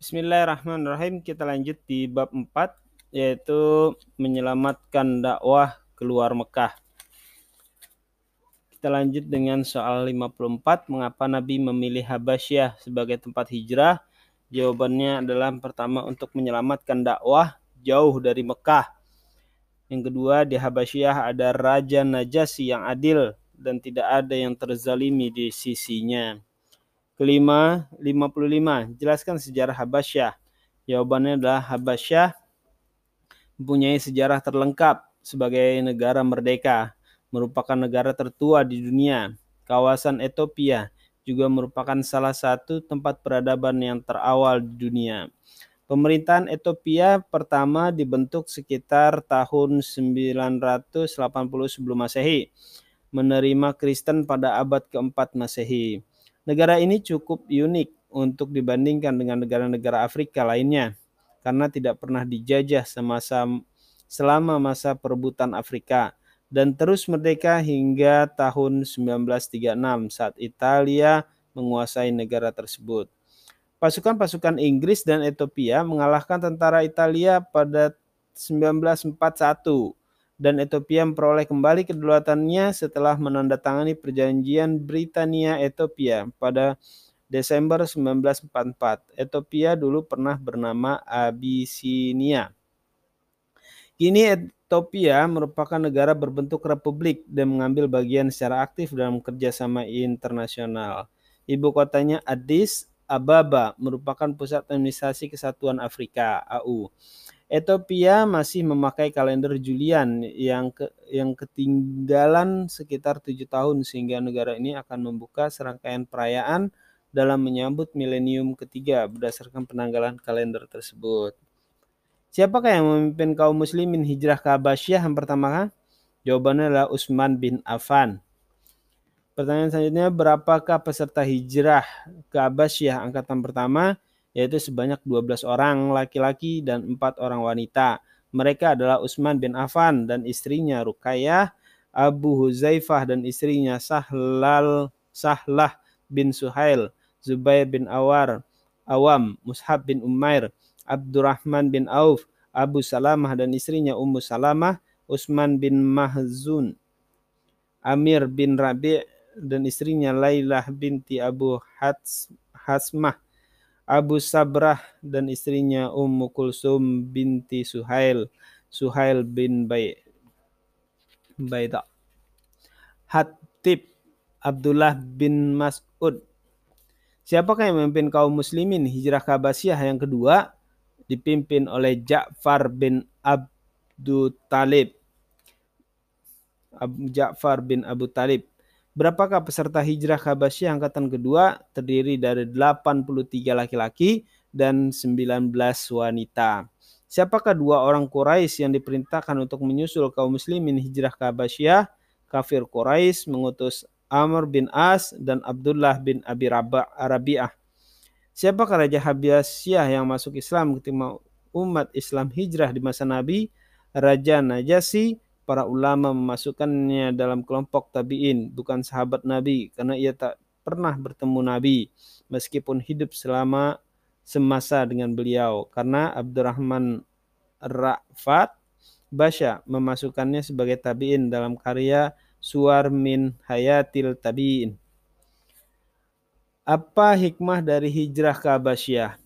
Bismillahirrahmanirrahim. Kita lanjut di bab 4 yaitu menyelamatkan dakwah keluar Mekah. Kita lanjut dengan soal 54, mengapa Nabi memilih Habasyah sebagai tempat hijrah? Jawabannya adalah pertama untuk menyelamatkan dakwah jauh dari Mekah. Yang kedua, di Habasyah ada Raja Najasi yang adil dan tidak ada yang terzalimi di sisinya. Kelima, 55. Jelaskan sejarah Habasyah. Jawabannya adalah Habasyah mempunyai sejarah terlengkap sebagai negara merdeka, merupakan negara tertua di dunia. Kawasan Ethiopia juga merupakan salah satu tempat peradaban yang terawal di dunia. Pemerintahan Ethiopia pertama dibentuk sekitar tahun 980 sebelum Masehi, menerima Kristen pada abad keempat Masehi. Negara ini cukup unik untuk dibandingkan dengan negara-negara Afrika lainnya karena tidak pernah dijajah semasa selama masa perebutan Afrika dan terus merdeka hingga tahun 1936 saat Italia menguasai negara tersebut. Pasukan-pasukan Inggris dan Ethiopia mengalahkan tentara Italia pada 1941 dan Ethiopia memperoleh kembali kedaulatannya setelah menandatangani perjanjian Britania Ethiopia pada Desember 1944. Ethiopia dulu pernah bernama Abyssinia. Kini Ethiopia merupakan negara berbentuk republik dan mengambil bagian secara aktif dalam kerjasama internasional. Ibu kotanya Addis Ababa merupakan pusat administrasi Kesatuan Afrika (AU). Ethiopia masih memakai kalender Julian yang ke, yang ketinggalan sekitar tujuh tahun sehingga negara ini akan membuka serangkaian perayaan dalam menyambut milenium ketiga berdasarkan penanggalan kalender tersebut. Siapakah yang memimpin kaum muslimin hijrah ke Abasyah yang pertama? Jawabannya adalah Utsman bin Affan. Pertanyaan selanjutnya, berapakah peserta hijrah ke Abasyah angkatan pertama? Yaitu sebanyak 12 orang laki-laki dan 4 orang wanita. Mereka adalah Utsman bin Affan dan istrinya Rukayah, Abu Huzaifah dan istrinya Sahlal Sahlah bin Suhail, Zubair bin Awar, Awam, Mushab bin Umair, Abdurrahman bin Auf, Abu Salamah dan istrinya Ummu Salamah, Utsman bin Mahzun, Amir bin Rabi' dan istrinya Lailah binti Abu Hasmah, Abu Sabrah dan istrinya Ummu Kulsum binti Suhail, Suhail bin Bay, Baida. Hatib Abdullah bin Mas'ud. Siapakah yang memimpin kaum muslimin hijrah ke Abbasiyah yang kedua? Dipimpin oleh Ja'far bin Abdul Talib. Ja'far bin Abu Talib. Berapakah peserta hijrah Habasyah angkatan kedua? Terdiri dari 83 laki-laki dan 19 wanita. Siapakah dua orang Quraisy yang diperintahkan untuk menyusul kaum muslimin hijrah ke Habasyah? Kafir Quraisy mengutus Amr bin As dan Abdullah bin Abi Rabi'ah. Siapakah Raja Habasyah yang masuk Islam ketika umat Islam hijrah di masa Nabi? Raja Najasi para ulama memasukkannya dalam kelompok tabi'in, bukan sahabat Nabi, karena ia tak pernah bertemu Nabi, meskipun hidup selama semasa dengan beliau. Karena Abdurrahman Ra'fat Basya memasukkannya sebagai tabi'in dalam karya Suar min Hayatil Tabi'in. Apa hikmah dari hijrah ke Abasyah?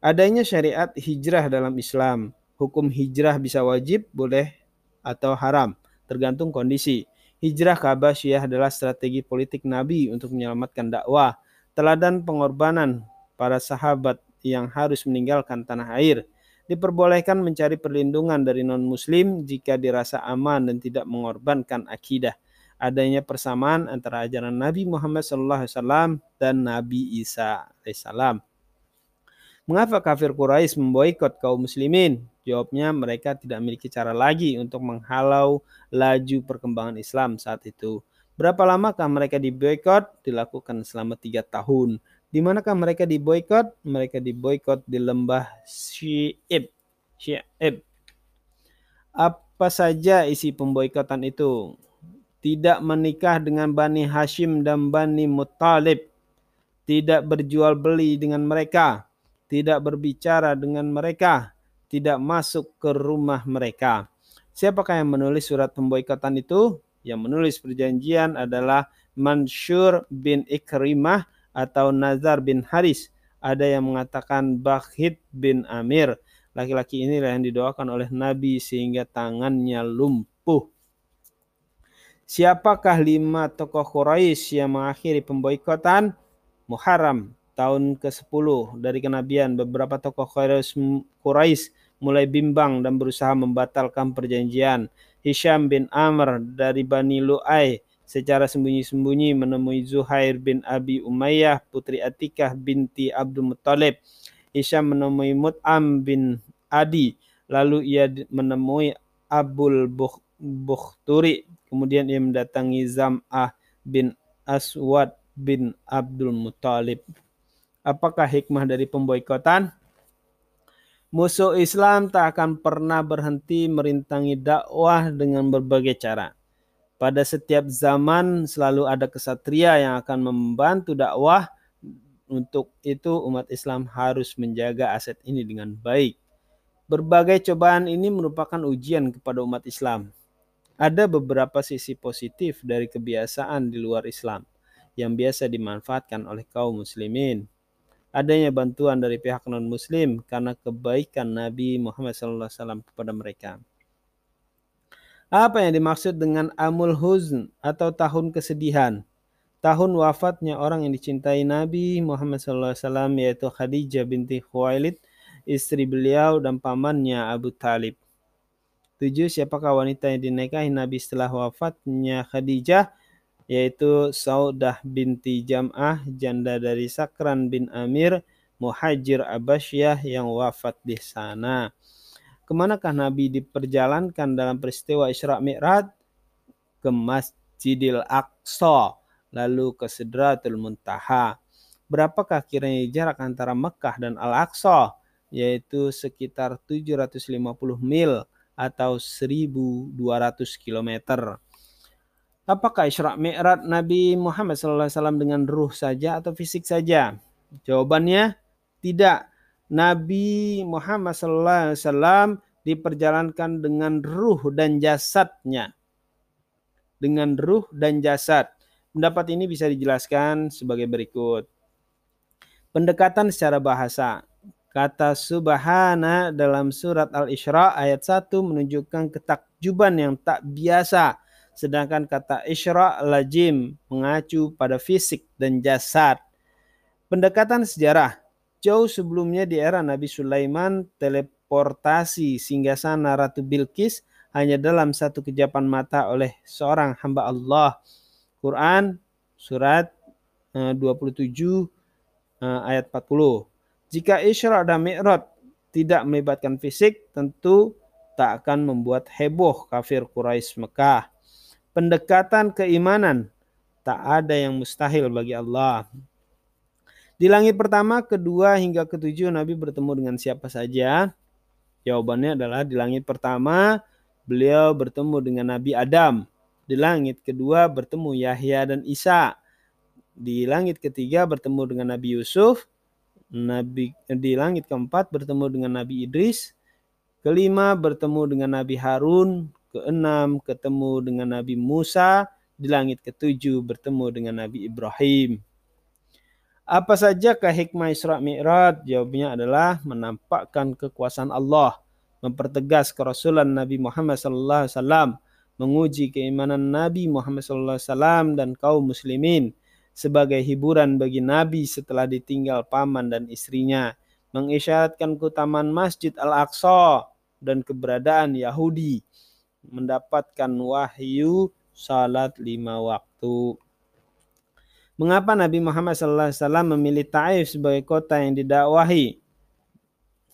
Adanya syariat hijrah dalam Islam. Hukum hijrah bisa wajib, boleh atau haram, tergantung kondisi. Hijrah ke Abasyah adalah strategi politik Nabi untuk menyelamatkan dakwah, teladan pengorbanan para sahabat yang harus meninggalkan tanah air. Diperbolehkan mencari perlindungan dari non-muslim jika dirasa aman dan tidak mengorbankan akidah. Adanya persamaan antara ajaran Nabi Muhammad SAW dan Nabi Isa AS. Mengapa kafir Quraisy memboikot kaum muslimin? Jawabnya mereka tidak memiliki cara lagi untuk menghalau laju perkembangan Islam saat itu. Berapa lamakah mereka diboikot? Dilakukan selama tiga tahun. Di manakah mereka diboikot? Mereka diboikot di lembah Syi'ib. Syi'ib. Apa saja isi pemboikotan itu? Tidak menikah dengan Bani Hashim dan Bani Muttalib. Tidak berjual beli dengan mereka tidak berbicara dengan mereka, tidak masuk ke rumah mereka. Siapakah yang menulis surat pemboikotan itu? Yang menulis perjanjian adalah Mansur bin Ikrimah atau Nazar bin Haris. Ada yang mengatakan Bakhid bin Amir. Laki-laki inilah yang didoakan oleh Nabi sehingga tangannya lumpuh. Siapakah lima tokoh Quraisy yang mengakhiri pemboikotan? Muharram tahun ke-10 dari kenabian. Beberapa tokoh Quraisy mulai bimbang dan berusaha membatalkan perjanjian. Hisham bin Amr dari Bani Lu'ay secara sembunyi-sembunyi menemui Zuhair bin Abi Umayyah, putri Atikah binti Abdul Muttalib. Hisham menemui Mut'am bin Adi, lalu ia menemui Abul Bukhturi Kemudian ia mendatangi Zam'ah bin Aswad bin Abdul Muthalib. Apakah hikmah dari pemboikotan? Musuh Islam tak akan pernah berhenti merintangi dakwah dengan berbagai cara. Pada setiap zaman selalu ada kesatria yang akan membantu dakwah. Untuk itu umat Islam harus menjaga aset ini dengan baik. Berbagai cobaan ini merupakan ujian kepada umat Islam ada beberapa sisi positif dari kebiasaan di luar Islam yang biasa dimanfaatkan oleh kaum muslimin. Adanya bantuan dari pihak non-muslim karena kebaikan Nabi Muhammad SAW kepada mereka. Apa yang dimaksud dengan Amul Huzn atau tahun kesedihan? Tahun wafatnya orang yang dicintai Nabi Muhammad SAW yaitu Khadijah binti Khuwailid, istri beliau dan pamannya Abu Talib. Tujuh, siapakah wanita yang dinikahi Nabi setelah wafatnya Khadijah? Yaitu Saudah binti Jam'ah, janda dari Sakran bin Amir, muhajir Abasyah yang wafat di sana. Ke manakah Nabi diperjalankan dalam peristiwa Isra Mi'raj? Ke Masjidil Aqsa, lalu ke Sidratul Muntaha. Berapakah kiranya jarak antara Mekah dan Al-Aqsa? Yaitu sekitar 750 mil atau 1200 km. Apakah Isra Mi'raj Nabi Muhammad SAW dengan ruh saja atau fisik saja? Jawabannya tidak. Nabi Muhammad SAW diperjalankan dengan ruh dan jasadnya. Dengan ruh dan jasad. Pendapat ini bisa dijelaskan sebagai berikut. Pendekatan secara bahasa. Kata subhana dalam surat Al-Isra ayat 1 menunjukkan ketakjuban yang tak biasa. Sedangkan kata Isra lajim mengacu pada fisik dan jasad. Pendekatan sejarah. Jauh sebelumnya di era Nabi Sulaiman, teleportasi sana Ratu Bilqis hanya dalam satu kejapan mata oleh seorang hamba Allah. Quran surat 27 eh, eh, ayat 40. Jika Isra dan Mi'raj tidak melibatkan fisik, tentu tak akan membuat heboh kafir Quraisy Mekah. Pendekatan keimanan tak ada yang mustahil bagi Allah. Di langit pertama, kedua hingga ketujuh Nabi bertemu dengan siapa saja? Jawabannya adalah di langit pertama beliau bertemu dengan Nabi Adam. Di langit kedua bertemu Yahya dan Isa. Di langit ketiga bertemu dengan Nabi Yusuf. Nabi di langit keempat bertemu dengan Nabi Idris, kelima bertemu dengan Nabi Harun, keenam ketemu dengan Nabi Musa, di langit ketujuh bertemu dengan Nabi Ibrahim. Apa saja hikmah Isra Mi'raj? Jawabnya adalah menampakkan kekuasaan Allah, mempertegas kerasulan Nabi Muhammad SAW, menguji keimanan Nabi Muhammad SAW dan kaum muslimin, sebagai hiburan bagi Nabi setelah ditinggal paman dan istrinya, mengisyaratkan keutamaan Masjid Al-Aqsa dan keberadaan Yahudi, mendapatkan wahyu salat lima waktu. Mengapa Nabi Muhammad SAW memilih Taif sebagai kota yang didakwahi?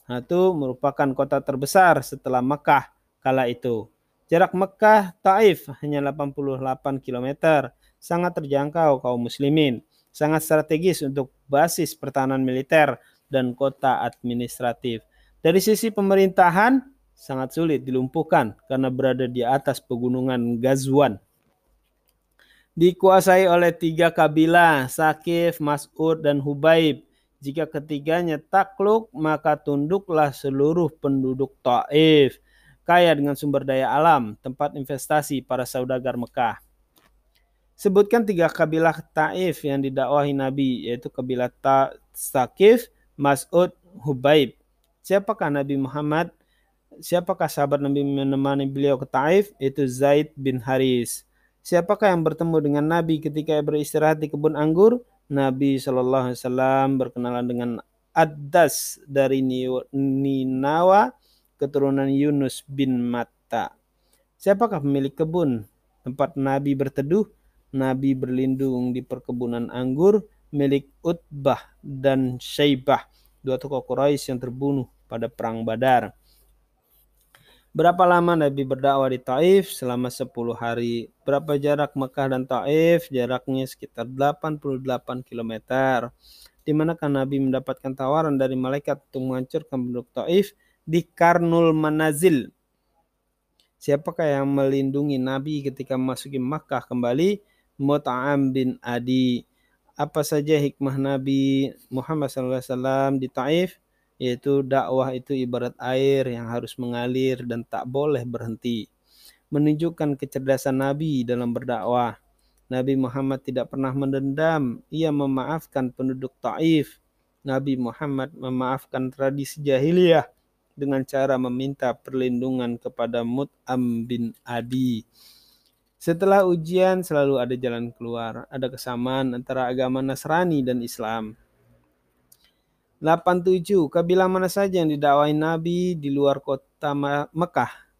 Satu merupakan kota terbesar setelah Mekah kala itu. Jarak Mekah Taif hanya 88 km sangat terjangkau kaum muslimin, sangat strategis untuk basis pertahanan militer dan kota administratif. Dari sisi pemerintahan, sangat sulit dilumpuhkan karena berada di atas pegunungan Gazwan. Dikuasai oleh tiga kabilah, Sakif, Mas'ud, dan Hubaib. Jika ketiganya takluk, maka tunduklah seluruh penduduk Taif, kaya dengan sumber daya alam, tempat investasi para saudagar Mekah. Sebutkan tiga kabilah Taif yang didakwahi Nabi, yaitu kabilah Ta Sakif, Mas'ud, Hubaib. Siapakah Nabi Muhammad? Siapakah sahabat Nabi menemani beliau ke Taif? Itu Zaid bin Haris. Siapakah yang bertemu dengan Nabi ketika beristirahat di kebun anggur? Nabi Shallallahu Alaihi Wasallam berkenalan dengan Adas dari Ninawa, keturunan Yunus bin Matta. Siapakah pemilik kebun tempat Nabi berteduh? Nabi berlindung di perkebunan anggur milik Utbah dan Syaibah, dua tokoh Quraisy yang terbunuh pada perang Badar. Berapa lama Nabi berdakwah di Taif? Selama 10 hari. Berapa jarak Mekah dan Taif? Jaraknya sekitar 88 km. Di manakah Nabi mendapatkan tawaran dari malaikat untuk menghancurkan penduduk Taif? Di Karnul Manazil. Siapakah yang melindungi Nabi ketika memasuki Makkah kembali? Mut'am bin Adi. Apa saja hikmah Nabi Muhammad SAW di Taif? Yaitu dakwah itu ibarat air yang harus mengalir dan tak boleh berhenti. Menunjukkan kecerdasan Nabi dalam berdakwah. Nabi Muhammad tidak pernah mendendam, ia memaafkan penduduk Taif. Nabi Muhammad memaafkan tradisi jahiliyah dengan cara meminta perlindungan kepada Mut'am bin Adi. Setelah ujian selalu ada jalan keluar, ada kesamaan antara agama Nasrani dan Islam. 87. Kabilah mana saja yang didakwai Nabi di luar kota Mekah?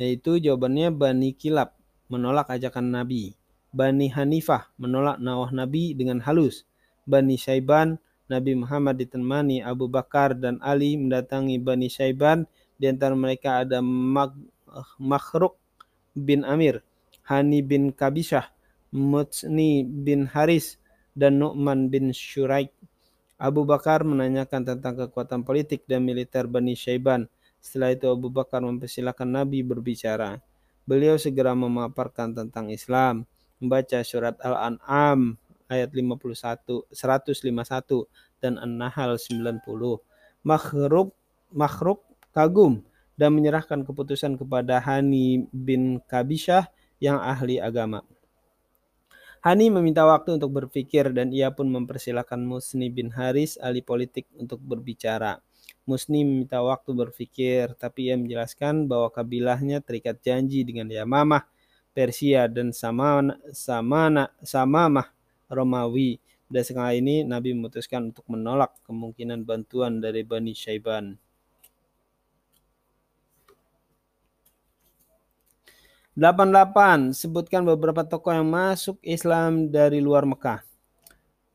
Yaitu jawabannya Bani Kilab menolak ajakan Nabi. Bani Hanifah menolak nawah Nabi dengan halus. Bani Syaiban, Nabi Muhammad ditemani Abu Bakar dan Ali mendatangi Bani Syaiban. Di antara mereka ada Makhruk bin Amir, Hani bin Kabishah, Mutsni bin Haris, dan Nu'man bin Shuraik. Abu Bakar menanyakan tentang kekuatan politik dan militer Bani Syaiban. Setelah itu Abu Bakar mempersilahkan Nabi berbicara. Beliau segera memaparkan tentang Islam, membaca surat Al-An'am ayat 51, 151 dan An-Nahl 90. Makhruk Makhruk kagum dan menyerahkan keputusan kepada Hani bin Kabishah yang ahli agama. Hani meminta waktu untuk berpikir dan ia pun mempersilahkan Musni bin Haris, ahli politik, untuk berbicara. Musni meminta waktu berpikir, tapi ia menjelaskan bahwa kabilahnya terikat janji dengan Yamamah, Persia, dan Samana, Samana, Samamah, Romawi. Dan sekali ini Nabi memutuskan untuk menolak kemungkinan bantuan dari Bani Syaiban. 88. Sebutkan beberapa tokoh yang masuk Islam dari luar Mekah.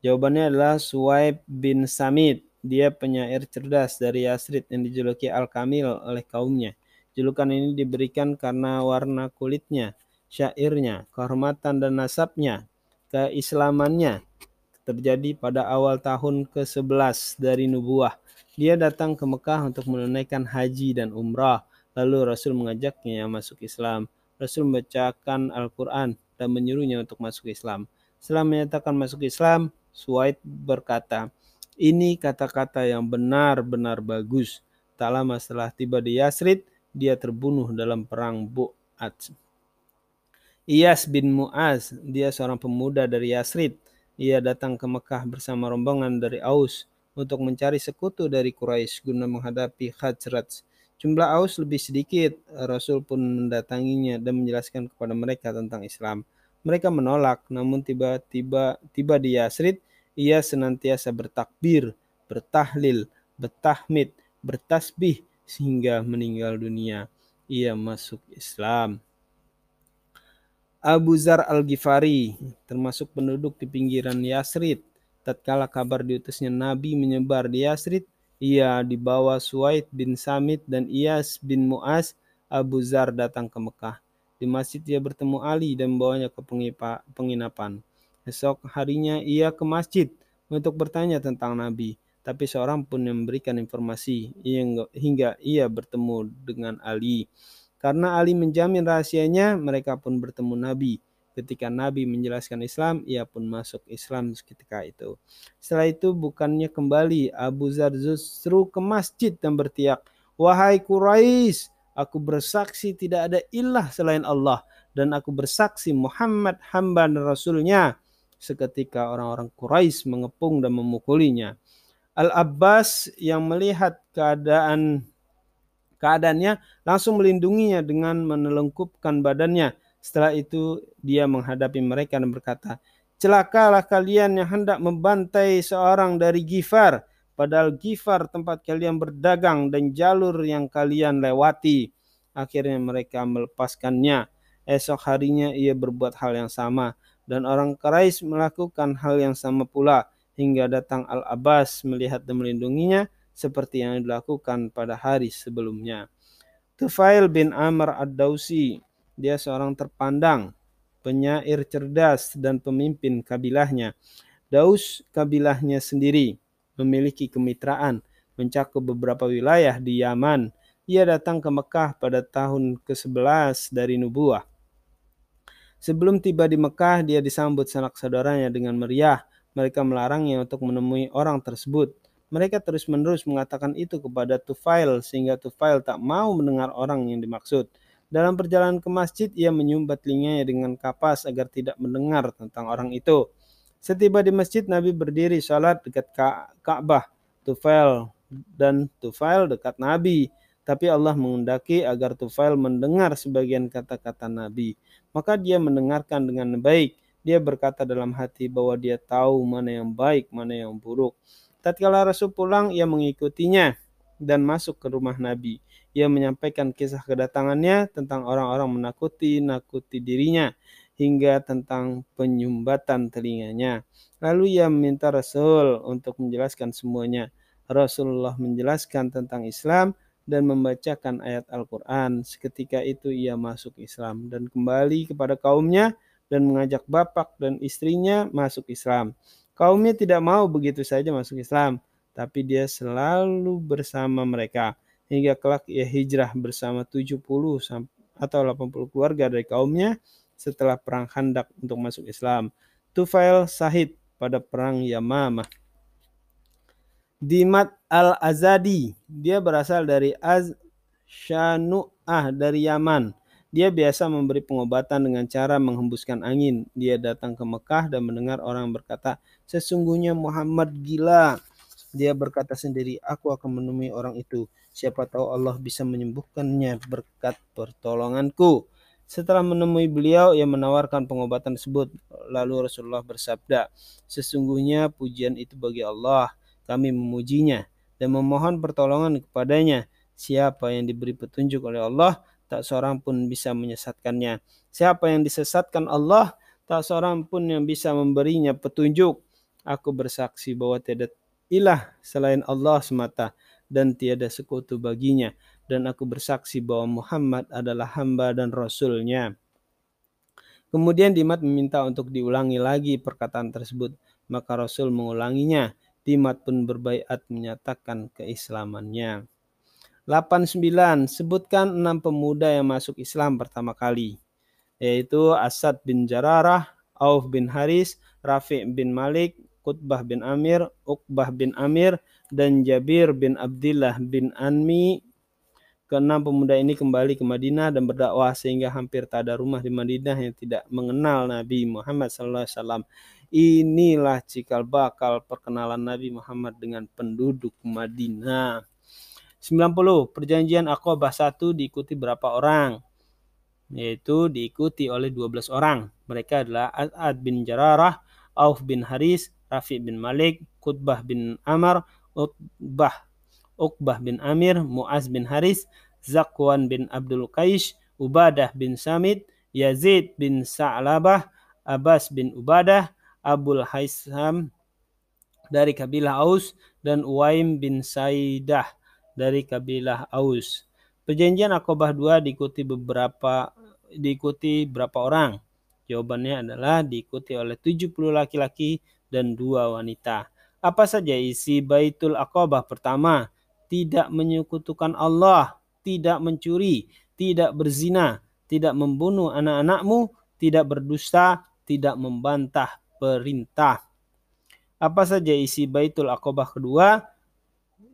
Jawabannya adalah Suwaib bin Samit. Dia penyair cerdas dari Yasrid yang dijuluki Al-Kamil oleh kaumnya. Julukan ini diberikan karena warna kulitnya, syairnya, kehormatan dan nasabnya, keislamannya terjadi pada awal tahun ke-11 dari nubuah. Dia datang ke Mekah untuk menunaikan haji dan umrah. Lalu Rasul mengajaknya masuk Islam. Rasul membacakan Al-Quran dan menyuruhnya untuk masuk Islam. Setelah menyatakan masuk Islam, Suwaid berkata, ini kata-kata yang benar-benar bagus. Tak lama setelah tiba di Yasrid, dia terbunuh dalam perang Bu'at. Iyas bin Mu'az, dia seorang pemuda dari Yasrid. Ia datang ke Mekah bersama rombongan dari Aus untuk mencari sekutu dari Quraisy guna menghadapi Khajraj. Jumlah Aus lebih sedikit. Rasul pun mendatanginya dan menjelaskan kepada mereka tentang Islam. Mereka menolak, namun tiba-tiba tiba di Yasrid, ia senantiasa bertakbir, bertahlil, bertahmid, bertasbih sehingga meninggal dunia. Ia masuk Islam. Abu Zar Al-Ghifari termasuk penduduk di pinggiran Yasrid. Tatkala kabar diutusnya Nabi menyebar di Yasrid, ia dibawa Suwaid bin Samit dan Iyas bin Mu'az Abu Zar datang ke Mekah. Di masjid ia bertemu Ali dan membawanya ke penginapan. Esok harinya ia ke masjid untuk bertanya tentang Nabi, tapi seorang pun yang memberikan informasi hingga ia bertemu dengan Ali. Karena Ali menjamin rahasianya, mereka pun bertemu Nabi. Ketika Nabi menjelaskan Islam, ia pun masuk Islam ketika itu. Setelah itu bukannya kembali, Abu Zar justru ke masjid dan bertiak, Wahai Quraisy, aku bersaksi tidak ada ilah selain Allah dan aku bersaksi Muhammad hamba dan rasulnya. Seketika orang-orang Quraisy mengepung dan memukulinya. Al-Abbas yang melihat keadaan keadaannya langsung melindunginya dengan menelungkupkan badannya setelah itu dia menghadapi mereka dan berkata, Celakalah kalian yang hendak membantai seorang dari Gifar, padahal Gifar tempat kalian berdagang dan jalur yang kalian lewati. Akhirnya mereka melepaskannya. Esok harinya ia berbuat hal yang sama dan orang Quraisy melakukan hal yang sama pula hingga datang Al-Abbas melihat dan melindunginya seperti yang dilakukan pada hari sebelumnya. Tufail bin Amr ad-Dausi dia seorang terpandang, penyair cerdas dan pemimpin kabilahnya. Daus kabilahnya sendiri memiliki kemitraan mencakup beberapa wilayah di Yaman. Ia datang ke Mekah pada tahun ke-11 dari nubuah. Sebelum tiba di Mekah, dia disambut sanak saudaranya dengan meriah. Mereka melarangnya untuk menemui orang tersebut. Mereka terus-menerus mengatakan itu kepada Tufail sehingga Tufail tak mau mendengar orang yang dimaksud. Dalam perjalanan ke masjid, ia menyumbat telinganya dengan kapas agar tidak mendengar tentang orang itu. Setiba di masjid, Nabi berdiri salat dekat Ka'bah. Tufail dan Tufail dekat Nabi. Tapi Allah menghendaki agar Tufail mendengar sebagian kata-kata Nabi. Maka dia mendengarkan dengan baik. Dia berkata dalam hati bahwa dia tahu mana yang baik, mana yang buruk. Tatkala Rasul pulang, ia mengikutinya dan masuk ke rumah Nabi. Ia menyampaikan kisah kedatangannya tentang orang-orang menakuti nakuti dirinya hingga tentang penyumbatan telinganya. Lalu ia meminta Rasul untuk menjelaskan semuanya. Rasulullah menjelaskan tentang Islam dan membacakan ayat Al-Quran. Seketika itu ia masuk Islam dan kembali kepada kaumnya dan mengajak bapak dan istrinya masuk Islam. Kaumnya tidak mau begitu saja masuk Islam, tapi dia selalu bersama mereka hingga kelak ia hijrah bersama 70 atau 80 keluarga dari kaumnya setelah perang Khandak untuk masuk Islam. Tufail Sahid pada perang Yamamah. Dimat al-Azadi, dia berasal dari Az Shanu'ah dari Yaman. Dia biasa memberi pengobatan dengan cara menghembuskan angin. Dia datang ke Mekah dan mendengar orang berkata, sesungguhnya Muhammad gila. Dia berkata sendiri, aku akan menemui orang itu. Siapa tahu Allah bisa menyembuhkannya berkat pertolonganku. Setelah menemui beliau, ia menawarkan pengobatan tersebut. Lalu Rasulullah bersabda, Sesungguhnya pujian itu bagi Allah. Kami memujinya dan memohon pertolongan kepadanya. Siapa yang diberi petunjuk oleh Allah, tak seorang pun bisa menyesatkannya. Siapa yang disesatkan Allah, tak seorang pun yang bisa memberinya petunjuk. Aku bersaksi bahwa tidak ilah selain Allah semata dan tiada sekutu baginya. Dan aku bersaksi bahwa Muhammad adalah hamba dan rasulnya. Kemudian Dimat meminta untuk diulangi lagi perkataan tersebut. Maka Rasul mengulanginya. Dimat pun berbaiat menyatakan keislamannya. 89. Sebutkan enam pemuda yang masuk Islam pertama kali. Yaitu Asad bin Jararah, Auf bin Haris, Rafi' bin Malik, Qutbah bin Amir, Uqbah bin Amir, dan Jabir bin Abdullah bin Anmi. Keenam pemuda ini kembali ke Madinah dan berdakwah sehingga hampir tak ada rumah di Madinah yang tidak mengenal Nabi Muhammad SAW. Inilah cikal bakal perkenalan Nabi Muhammad dengan penduduk Madinah. 90. Perjanjian Aqabah 1 diikuti berapa orang? Yaitu diikuti oleh 12 orang. Mereka adalah As'ad bin Jararah, Auf bin Haris, Rafi bin Malik, Qutbah bin Amr, Utbah, Uqbah bin Amir, Muaz bin Haris, Zakwan bin Abdul Qais, Ubadah bin Samit, Yazid bin Sa'labah, Abbas bin Ubadah, Abul Haisam dari kabilah Aus, dan Uwaim bin Saidah dari kabilah Aus. Perjanjian Akobah 2 diikuti beberapa diikuti berapa orang? Jawabannya adalah diikuti oleh 70 laki-laki dan dua wanita. Apa saja isi Baitul Aqabah pertama? Tidak menyekutukan Allah, tidak mencuri, tidak berzina, tidak membunuh anak-anakmu, tidak berdusta, tidak membantah perintah. Apa saja isi Baitul Aqabah kedua?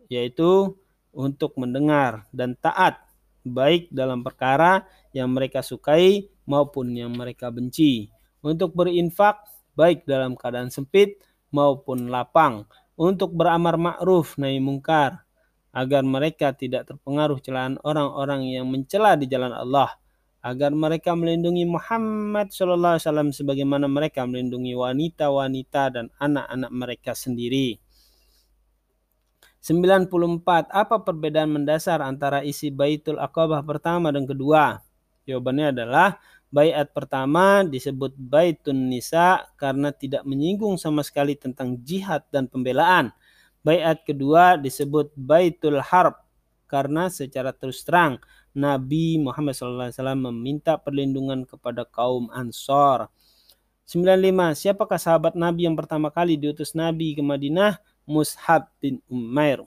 Yaitu untuk mendengar dan taat baik dalam perkara yang mereka sukai maupun yang mereka benci. Untuk berinfak baik dalam keadaan sempit maupun lapang. Untuk beramar ma'ruf nahi mungkar agar mereka tidak terpengaruh celaan orang-orang yang mencela di jalan Allah agar mereka melindungi Muhammad Shallallahu Alaihi Wasallam sebagaimana mereka melindungi wanita-wanita dan anak-anak mereka sendiri. 94. Apa perbedaan mendasar antara isi Baitul Aqabah pertama dan kedua? Jawabannya adalah Bayat pertama disebut Baitun Nisa karena tidak menyinggung sama sekali tentang jihad dan pembelaan. Bayat kedua disebut Baitul Harb karena secara terus terang Nabi Muhammad SAW meminta perlindungan kepada kaum Ansor. 95. Siapakah sahabat Nabi yang pertama kali diutus Nabi ke Madinah? Mushab bin Umair.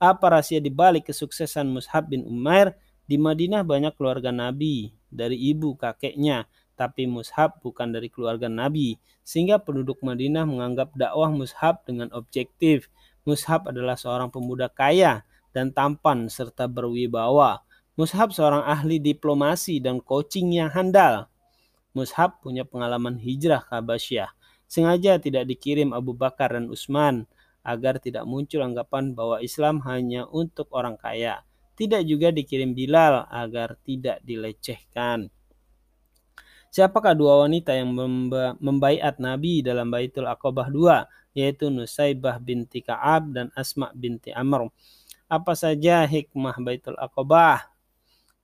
Apa rahasia dibalik kesuksesan Mushab bin Umair? Di Madinah banyak keluarga Nabi dari ibu kakeknya, tapi Mushab bukan dari keluarga Nabi, sehingga penduduk Madinah menganggap dakwah Mushab dengan objektif. Mushab adalah seorang pemuda kaya dan tampan serta berwibawa. Mushab seorang ahli diplomasi dan coaching yang handal. Mushab punya pengalaman hijrah ke Abasyah. Sengaja tidak dikirim Abu Bakar dan Utsman agar tidak muncul anggapan bahwa Islam hanya untuk orang kaya. Tidak juga dikirim Bilal agar tidak dilecehkan. Siapakah dua wanita yang membaiat Nabi dalam Baitul Aqabah II, yaitu Nusaibah binti Ka'ab dan Asma binti Amr. Apa saja hikmah Baitul Aqabah?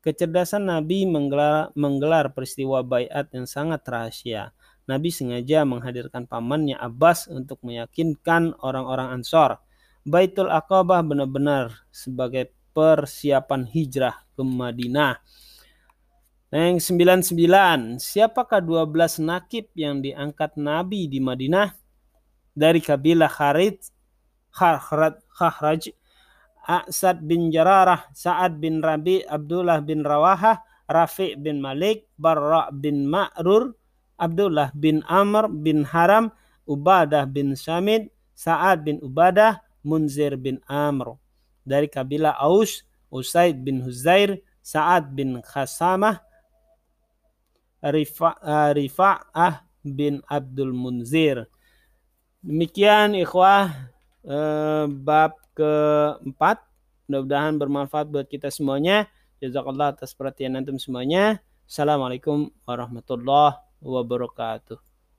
Kecerdasan Nabi menggelar, menggelar peristiwa bayat yang sangat rahasia. Nabi sengaja menghadirkan pamannya Abbas untuk meyakinkan orang-orang Ansor. Baitul Aqabah benar-benar sebagai persiapan hijrah ke Madinah. Yang 99, siapakah 12 nakib yang diangkat Nabi di Madinah? Dari kabilah Kharid, Kharaj, A'sad bin Jararah, Sa'ad bin Rabi, Abdullah bin Rawahah, Rafi' bin Malik, Barra' bin Ma'rur, Abdullah bin Amr bin Haram, Ubadah bin Samid, Sa'ad bin Ubadah, Munzir bin Amr. Dari kabilah Aus, Usaid bin Huzair, Sa'ad bin Khasamah, Rifa'ah Rifa bin Abdul Munzir. Demikian ikhwah eh, bab keempat. Mudah-mudahan bermanfaat buat kita semuanya. Jazakallah atas perhatian antum semuanya. Assalamualaikum warahmatullahi wabarakatuh.